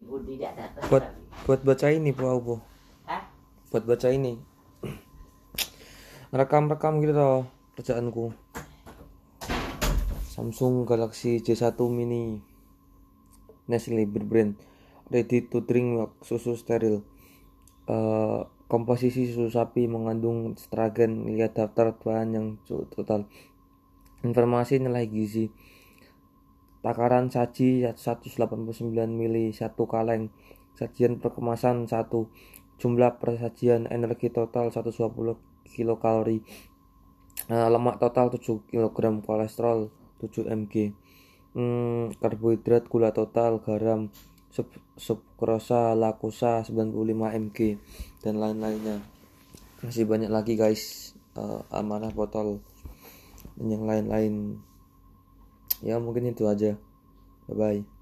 Buat buat baca ini bu bu Hah? buat baca ini. Rekam-rekam gitu loh kerjaanku. Samsung Galaxy J1 Mini. Nestle Beer Brand. Ready to drink milk susu steril. Eh, komposisi susu sapi mengandung stragen lihat daftar bahan yang total. Informasi nilai gizi takaran saji 189 mili 1 kaleng. Sajian perkemasan 1 jumlah persajian energi total 120 kilokalori. Eh, lemak total 7 kg kolesterol 7 mg. Hmm, karbohidrat gula total garam sub sukrosa lakosa 95 mg dan lain-lainnya. Masih banyak lagi guys. Eh, amanah botol dan yang lain-lain ya mungkin itu aja. Bye bye